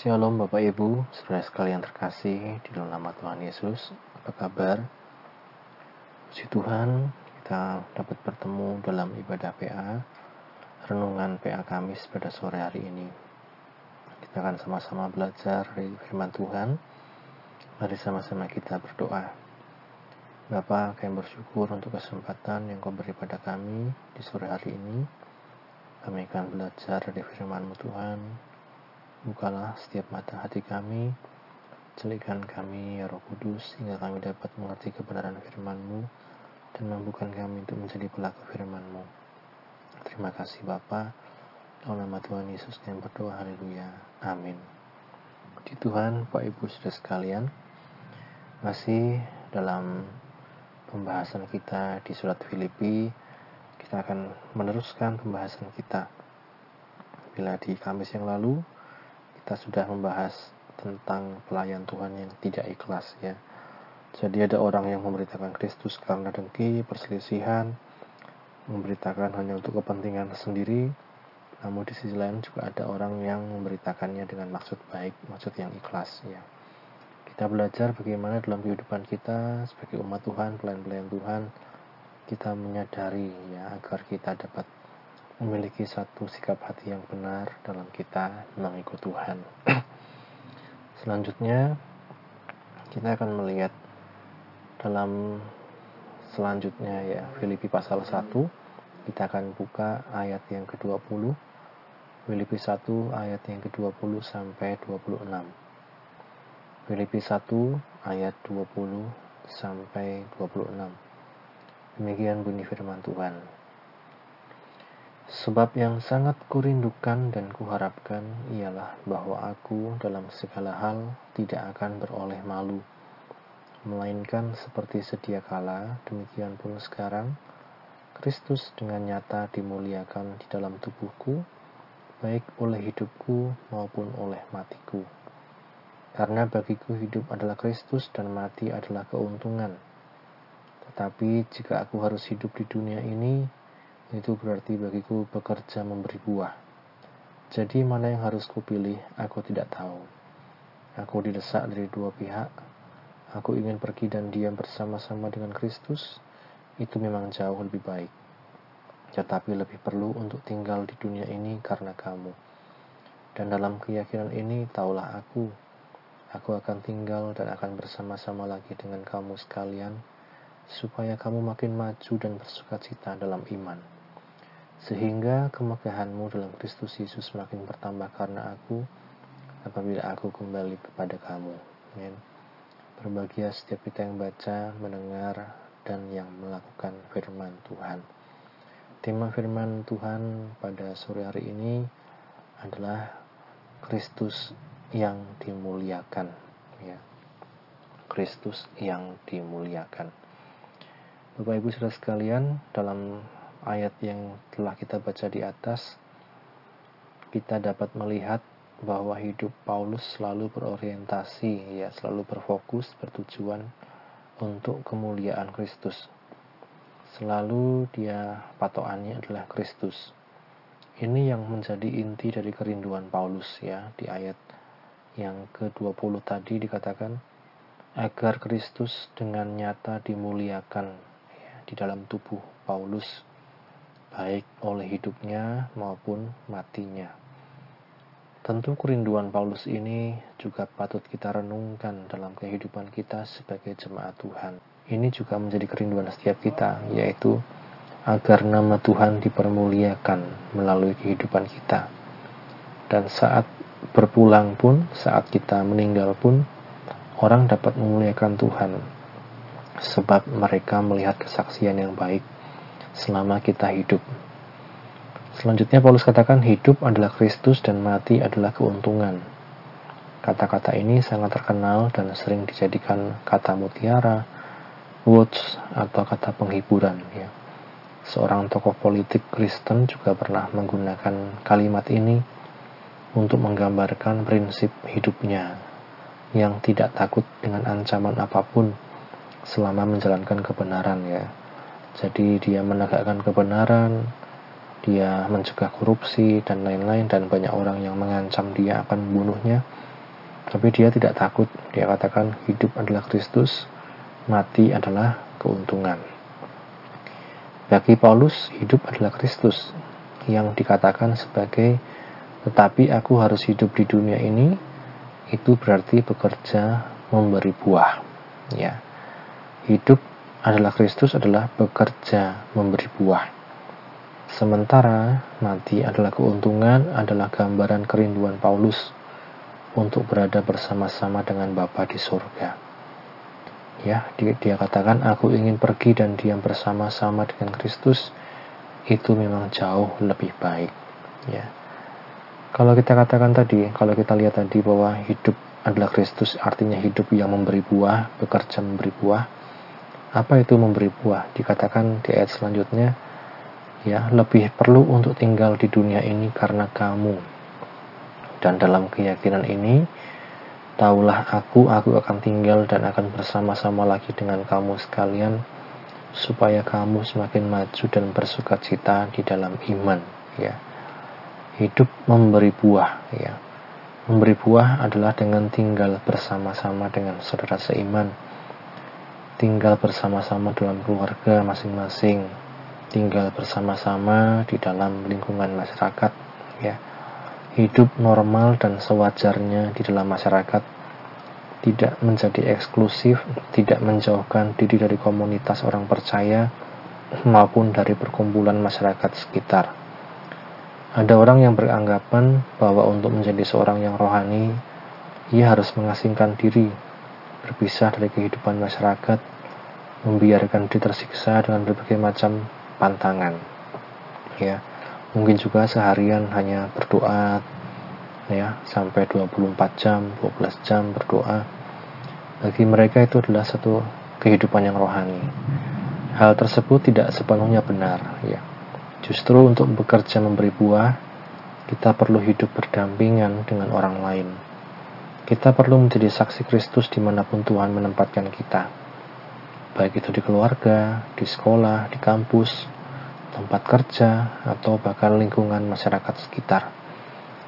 Shalom Bapak Ibu, saudara sekalian terkasih di dalam nama Tuhan Yesus. Apa kabar? Puji Tuhan, kita dapat bertemu dalam ibadah PA, renungan PA Kamis pada sore hari ini. Kita akan sama-sama belajar dari firman Tuhan. Mari sama-sama kita berdoa. Bapak, kami bersyukur untuk kesempatan yang kau beri pada kami di sore hari ini. Kami akan belajar dari firman-Mu Tuhan, Bukalah setiap mata hati kami, celikan kami ya Roh Kudus, hingga kami dapat mengerti kebenaran firman-Mu dan mampukan kami untuk menjadi pelaku firman-Mu. Terima kasih Bapa. Dalam nama Tuhan Yesus yang berdoa, haleluya. Amin. Di Tuhan, Pak Ibu Saudara sekalian, masih dalam pembahasan kita di surat Filipi, kita akan meneruskan pembahasan kita. Bila di Kamis yang lalu, kita sudah membahas tentang pelayan Tuhan yang tidak ikhlas ya. Jadi ada orang yang memberitakan Kristus karena dengki, perselisihan, memberitakan hanya untuk kepentingan sendiri. Namun di sisi lain juga ada orang yang memberitakannya dengan maksud baik, maksud yang ikhlas ya. Kita belajar bagaimana dalam kehidupan kita sebagai umat Tuhan, pelayan-pelayan Tuhan, kita menyadari ya agar kita dapat memiliki satu sikap hati yang benar dalam kita mengikut Tuhan. Selanjutnya, kita akan melihat dalam selanjutnya ya Filipi pasal 1 kita akan buka ayat yang ke-20 Filipi 1 ayat yang ke-20 sampai 26 Filipi 1 ayat 20 sampai 26 Demikian bunyi firman Tuhan Sebab yang sangat kurindukan dan kuharapkan ialah bahwa aku dalam segala hal tidak akan beroleh malu, melainkan seperti sedia kala, demikian pun sekarang, Kristus dengan nyata dimuliakan di dalam tubuhku, baik oleh hidupku maupun oleh matiku. Karena bagiku hidup adalah Kristus dan mati adalah keuntungan. Tetapi jika aku harus hidup di dunia ini, itu berarti bagiku bekerja memberi buah. Jadi mana yang harus kupilih, aku tidak tahu. Aku didesak dari dua pihak. Aku ingin pergi dan diam bersama-sama dengan Kristus. Itu memang jauh lebih baik. Tetapi lebih perlu untuk tinggal di dunia ini karena kamu. Dan dalam keyakinan ini, taulah aku. Aku akan tinggal dan akan bersama-sama lagi dengan kamu sekalian, supaya kamu makin maju dan bersuka cita dalam iman sehingga kemegahanmu dalam Kristus Yesus semakin bertambah karena aku apabila aku kembali kepada kamu. Amin. Berbahagia setiap kita yang baca, mendengar, dan yang melakukan firman Tuhan. Tema firman Tuhan pada sore hari ini adalah Kristus yang dimuliakan. Ya. Kristus yang dimuliakan. Bapak Ibu Saudara sekalian, dalam ayat yang telah kita baca di atas, kita dapat melihat bahwa hidup Paulus selalu berorientasi, ya, selalu berfokus, bertujuan untuk kemuliaan Kristus. Selalu dia patokannya adalah Kristus. Ini yang menjadi inti dari kerinduan Paulus ya di ayat yang ke-20 tadi dikatakan agar Kristus dengan nyata dimuliakan ya, di dalam tubuh Paulus baik oleh hidupnya maupun matinya. Tentu kerinduan Paulus ini juga patut kita renungkan dalam kehidupan kita sebagai jemaat Tuhan. Ini juga menjadi kerinduan setiap kita, yaitu agar nama Tuhan dipermuliakan melalui kehidupan kita. Dan saat berpulang pun, saat kita meninggal pun, orang dapat memuliakan Tuhan, sebab mereka melihat kesaksian yang baik selama kita hidup. Selanjutnya Paulus katakan hidup adalah Kristus dan mati adalah keuntungan. Kata-kata ini sangat terkenal dan sering dijadikan kata mutiara, words, atau kata penghiburan. Ya. Seorang tokoh politik Kristen juga pernah menggunakan kalimat ini untuk menggambarkan prinsip hidupnya yang tidak takut dengan ancaman apa pun selama menjalankan kebenaran ya. Jadi dia menegakkan kebenaran, dia mencegah korupsi dan lain-lain dan banyak orang yang mengancam dia akan membunuhnya. Tapi dia tidak takut. Dia katakan hidup adalah Kristus, mati adalah keuntungan. Bagi Paulus, hidup adalah Kristus yang dikatakan sebagai tetapi aku harus hidup di dunia ini itu berarti bekerja memberi buah. Ya. Hidup adalah Kristus adalah bekerja memberi buah. Sementara mati adalah keuntungan adalah gambaran kerinduan Paulus untuk berada bersama-sama dengan Bapa di surga. Ya, dia, katakan aku ingin pergi dan diam bersama-sama dengan Kristus itu memang jauh lebih baik. Ya. Kalau kita katakan tadi, kalau kita lihat tadi bahwa hidup adalah Kristus artinya hidup yang memberi buah, bekerja memberi buah. Apa itu memberi buah? Dikatakan di ayat selanjutnya, ya lebih perlu untuk tinggal di dunia ini karena kamu. Dan dalam keyakinan ini taulah aku aku akan tinggal dan akan bersama-sama lagi dengan kamu sekalian supaya kamu semakin maju dan bersuka cita di dalam iman ya. Hidup memberi buah ya. Memberi buah adalah dengan tinggal bersama-sama dengan saudara seiman tinggal bersama-sama dalam keluarga masing-masing tinggal bersama-sama di dalam lingkungan masyarakat ya. Hidup normal dan sewajarnya di dalam masyarakat tidak menjadi eksklusif tidak menjauhkan diri dari komunitas orang percaya maupun dari perkumpulan masyarakat sekitar. Ada orang yang beranggapan bahwa untuk menjadi seorang yang rohani ia harus mengasingkan diri berpisah dari kehidupan masyarakat membiarkan diri tersiksa dengan berbagai macam pantangan. Ya mungkin juga seharian hanya berdoa ya sampai 24 jam 12 jam berdoa. Bagi mereka itu adalah satu kehidupan yang rohani. Hal tersebut tidak sepenuhnya benar ya. Justru untuk bekerja memberi buah kita perlu hidup berdampingan dengan orang lain kita perlu menjadi saksi Kristus di mana pun Tuhan menempatkan kita baik itu di keluarga, di sekolah, di kampus, tempat kerja, atau bahkan lingkungan masyarakat sekitar.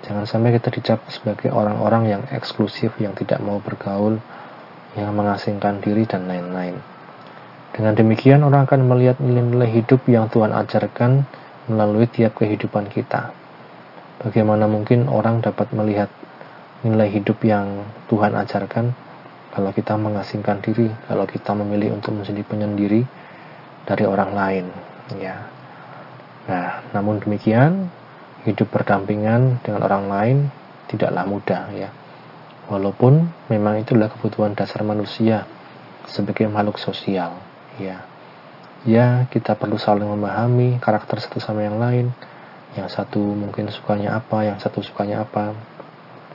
Jangan sampai kita dicap sebagai orang-orang yang eksklusif, yang tidak mau bergaul, yang mengasingkan diri, dan lain-lain. Dengan demikian, orang akan melihat nilai-nilai hidup yang Tuhan ajarkan melalui tiap kehidupan kita. Bagaimana mungkin orang dapat melihat nilai hidup yang Tuhan ajarkan kalau kita mengasingkan diri, kalau kita memilih untuk menjadi penyendiri dari orang lain, ya. Nah, namun demikian, hidup berdampingan dengan orang lain tidaklah mudah, ya. Walaupun memang itulah kebutuhan dasar manusia sebagai makhluk sosial, ya. Ya, kita perlu saling memahami karakter satu sama yang lain. Yang satu mungkin sukanya apa, yang satu sukanya apa.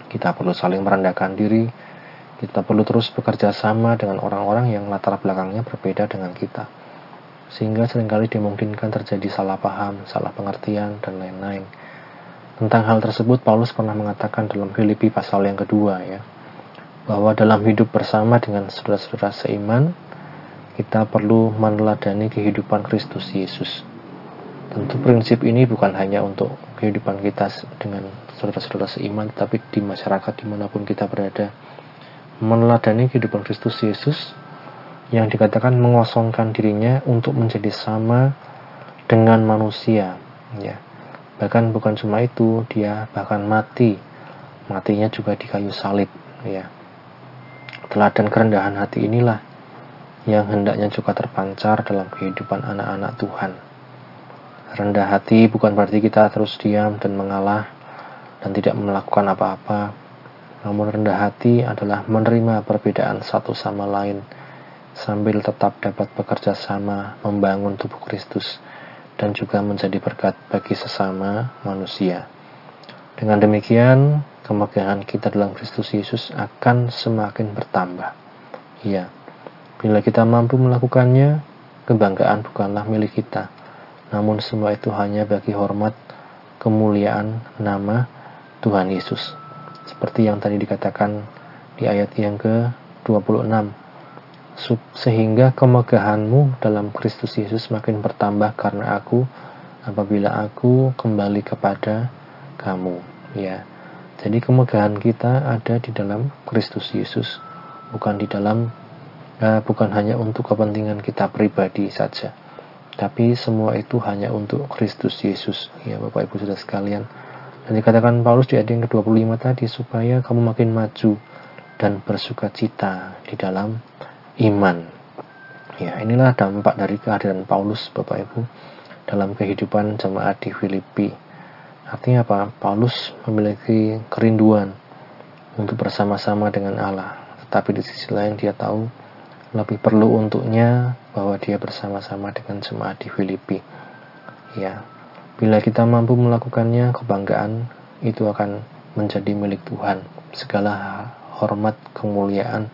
Kita perlu saling merendahkan diri, kita perlu terus bekerja sama dengan orang-orang yang latar belakangnya berbeda dengan kita. Sehingga sering kali dimungkinkan terjadi salah paham, salah pengertian, dan lain-lain. Tentang hal tersebut, Paulus pernah mengatakan dalam Filipi pasal yang kedua ya, bahwa dalam hidup bersama dengan saudara-saudara seiman, kita perlu meneladani kehidupan Kristus Yesus. Tentu prinsip ini bukan hanya untuk kehidupan kita dengan saudara-saudara seiman, tapi di masyarakat di mana pun kita berada meneladani kehidupan Kristus Yesus yang dikatakan mengosongkan dirinya untuk menjadi sama dengan manusia. Ya. Bahkan bukan cuma itu dia bahkan mati. Matinya juga di kayu salib. Ya. Teladan kerendahan hati inilah yang hendaknya juga terpancar dalam kehidupan anak-anak Tuhan rendah hati bukan berarti kita terus diam dan mengalah dan tidak melakukan apa-apa namun rendah hati adalah menerima perbedaan satu sama lain sambil tetap dapat bekerja sama membangun tubuh Kristus dan juga menjadi berkat bagi sesama manusia. Dengan demikian, kemegahan kita dalam Kristus Yesus akan semakin bertambah. Ya, bila kita mampu melakukannya, kebanggaan bukanlah milik kita, namun semua itu hanya bagi hormat kemuliaan nama Tuhan Yesus. Seperti yang tadi dikatakan di ayat yang ke-26. Sehingga kemegahanmu dalam Kristus Yesus makin bertambah karena aku apabila aku kembali kepada kamu. Ya. Jadi kemegahan kita ada di dalam Kristus Yesus, bukan di dalam uh, bukan hanya untuk kepentingan kita pribadi saja, tapi semua itu hanya untuk Kristus Yesus. Ya Bapak Ibu Saudara sekalian. Dan dikatakan Paulus di ayat yang ke-25 tadi supaya kamu makin maju dan bersuka cita di dalam iman. Ya, inilah dampak dari kehadiran Paulus Bapak Ibu dalam kehidupan jemaat di Filipi Artinya apa? Paulus memiliki kerinduan untuk bersama-sama dengan Allah. Tetapi di sisi lain dia tahu lebih perlu untuknya bahwa dia bersama-sama dengan jemaat di Filipi. Ya, bila kita mampu melakukannya, kebanggaan itu akan menjadi milik Tuhan. Segala hormat, kemuliaan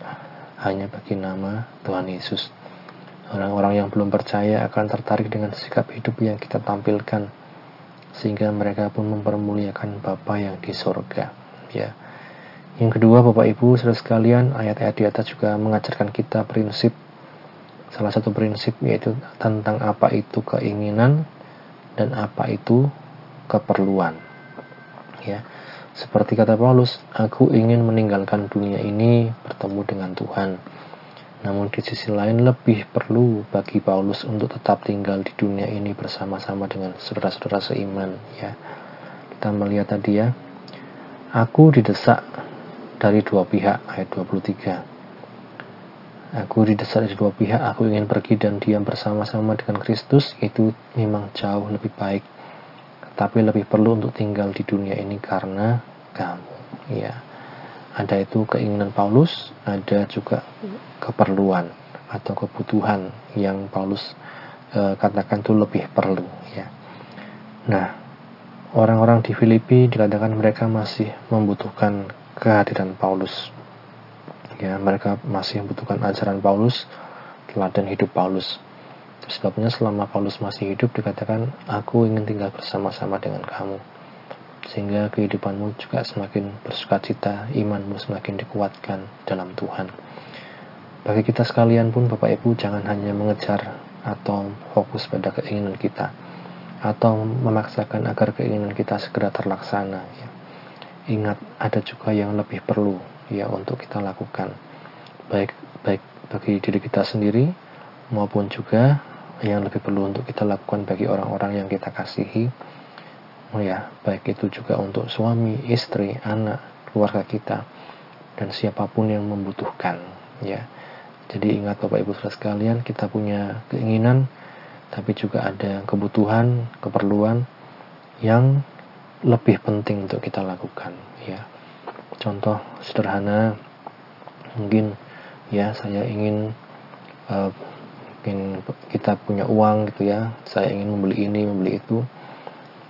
hanya bagi nama Tuhan Yesus. Orang-orang yang belum percaya akan tertarik dengan sikap hidup yang kita tampilkan sehingga mereka pun mempermuliakan Bapa yang di sorga. Ya. Yang kedua, Bapak Ibu, saudara sekalian, ayat-ayat di atas juga mengajarkan kita prinsip salah satu prinsip yaitu tentang apa itu keinginan dan apa itu keperluan. Ya. Seperti kata Paulus, aku ingin meninggalkan dunia ini bertemu dengan Tuhan. Namun di sisi lain lebih perlu bagi Paulus untuk tetap tinggal di dunia ini bersama-sama dengan saudara-saudara seiman ya. Kita melihat tadi ya. Aku didesak dari dua pihak ayat 23. Aku didesak dari dua pihak, aku ingin pergi dan diam bersama-sama dengan Kristus itu memang jauh lebih baik. Tapi lebih perlu untuk tinggal di dunia ini karena kamu ya ada itu keinginan Paulus, ada juga keperluan atau kebutuhan yang Paulus e, katakan itu lebih perlu ya. Nah, orang-orang di Filipi dikatakan mereka masih membutuhkan kehadiran Paulus. Ya, mereka masih membutuhkan ajaran Paulus, teladan hidup Paulus. Sebabnya selama Paulus masih hidup dikatakan aku ingin tinggal bersama-sama dengan kamu sehingga kehidupanmu juga semakin bersuka cita, imanmu semakin dikuatkan dalam Tuhan. Bagi kita sekalian pun Bapak Ibu jangan hanya mengejar atau fokus pada keinginan kita atau memaksakan agar keinginan kita segera terlaksana ya. Ingat ada juga yang lebih perlu ya untuk kita lakukan. Baik baik bagi diri kita sendiri maupun juga yang lebih perlu untuk kita lakukan bagi orang-orang yang kita kasihi. Oh ya baik itu juga untuk suami istri anak keluarga kita dan siapa pun yang membutuhkan ya. Jadi ingat Bapak Ibu Saudara sekalian kita punya keinginan tapi juga ada kebutuhan keperluan yang lebih penting untuk kita lakukan ya contoh sederhana mungkin ya saya ingin uh, mungkin kita punya uang gitu ya saya ingin membeli ini membeli itu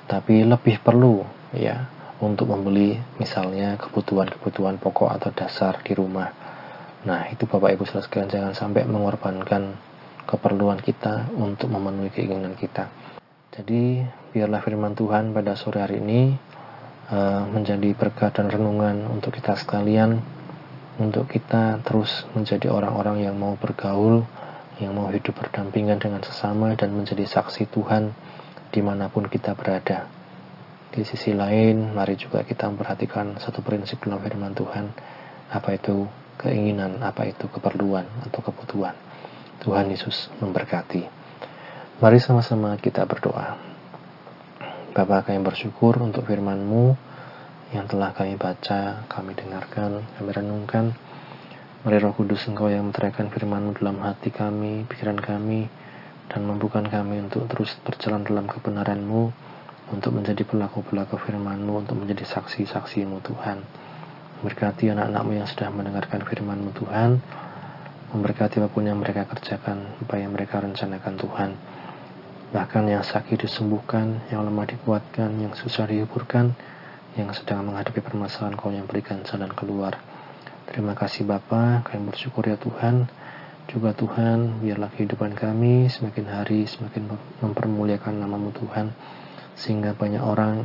tapi lebih perlu ya untuk membeli misalnya kebutuhan-kebutuhan pokok atau dasar di rumah. Nah, itu Bapak Ibu Saudara sekalian jangan sampai mengorbankan keperluan kita untuk memenuhi keinginan kita. Jadi, biarlah firman Tuhan pada sore hari ini uh, menjadi berkat dan renungan untuk kita sekalian untuk kita terus menjadi orang-orang yang mau bergaul, yang mau hidup berdampingan dengan sesama dan menjadi saksi Tuhan di mana pun kita berada. Di sisi lain, mari juga kita memperhatikan satu prinsip dalam firman Tuhan, apa itu keinginan, apa itu keperluan atau kebutuhan. Tuhan Yesus memberkati. Mari sama-sama kita berdoa. Bapak kami bersyukur untuk firman-Mu yang telah kami baca, kami dengarkan, kami renungkan. Mari roh kudus Engkau yang menteraikan firman-Mu dalam hati kami, pikiran kami, dan mampukan kami untuk terus berjalan dalam kebenaran-Mu, untuk menjadi pelaku-pelaku firman-Mu, untuk menjadi saksi-saksi-Mu Tuhan. Memberkati anak-anak-Mu yang sudah mendengarkan firman-Mu Tuhan, memberkati apa pun yang mereka kerjakan, apa yang mereka rencanakan Tuhan. Bahkan yang sakit disembuhkan, yang lemah dikuatkan, yang susah dihiburkan, yang sedang menghadapi permasalahan kau yang berikan jalan keluar. Terima kasih Bapa, kami bersyukur ya Tuhan, juga Tuhan, biarlah kehidupan kami semakin hari semakin mempermuliakan namamu Tuhan, sehingga banyak orang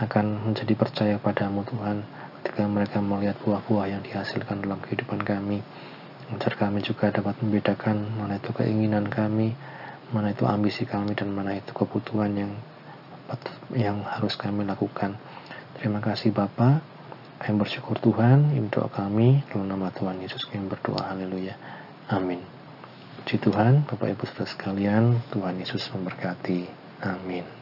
akan menjadi percaya padamu Tuhan, ketika mereka melihat buah-buah yang dihasilkan dalam kehidupan kami. Agar kami juga dapat membedakan mana itu keinginan kami, mana itu ambisi kami, dan mana itu kebutuhan yang yang harus kami lakukan. Terima kasih Bapak. Kami bersyukur Tuhan, ini doa kami, dalam nama Tuhan Yesus kami berdoa, haleluya. Amin. Puji Tuhan, Bapak Ibu Saudara sekalian, Tuhan Yesus memberkati. Amin.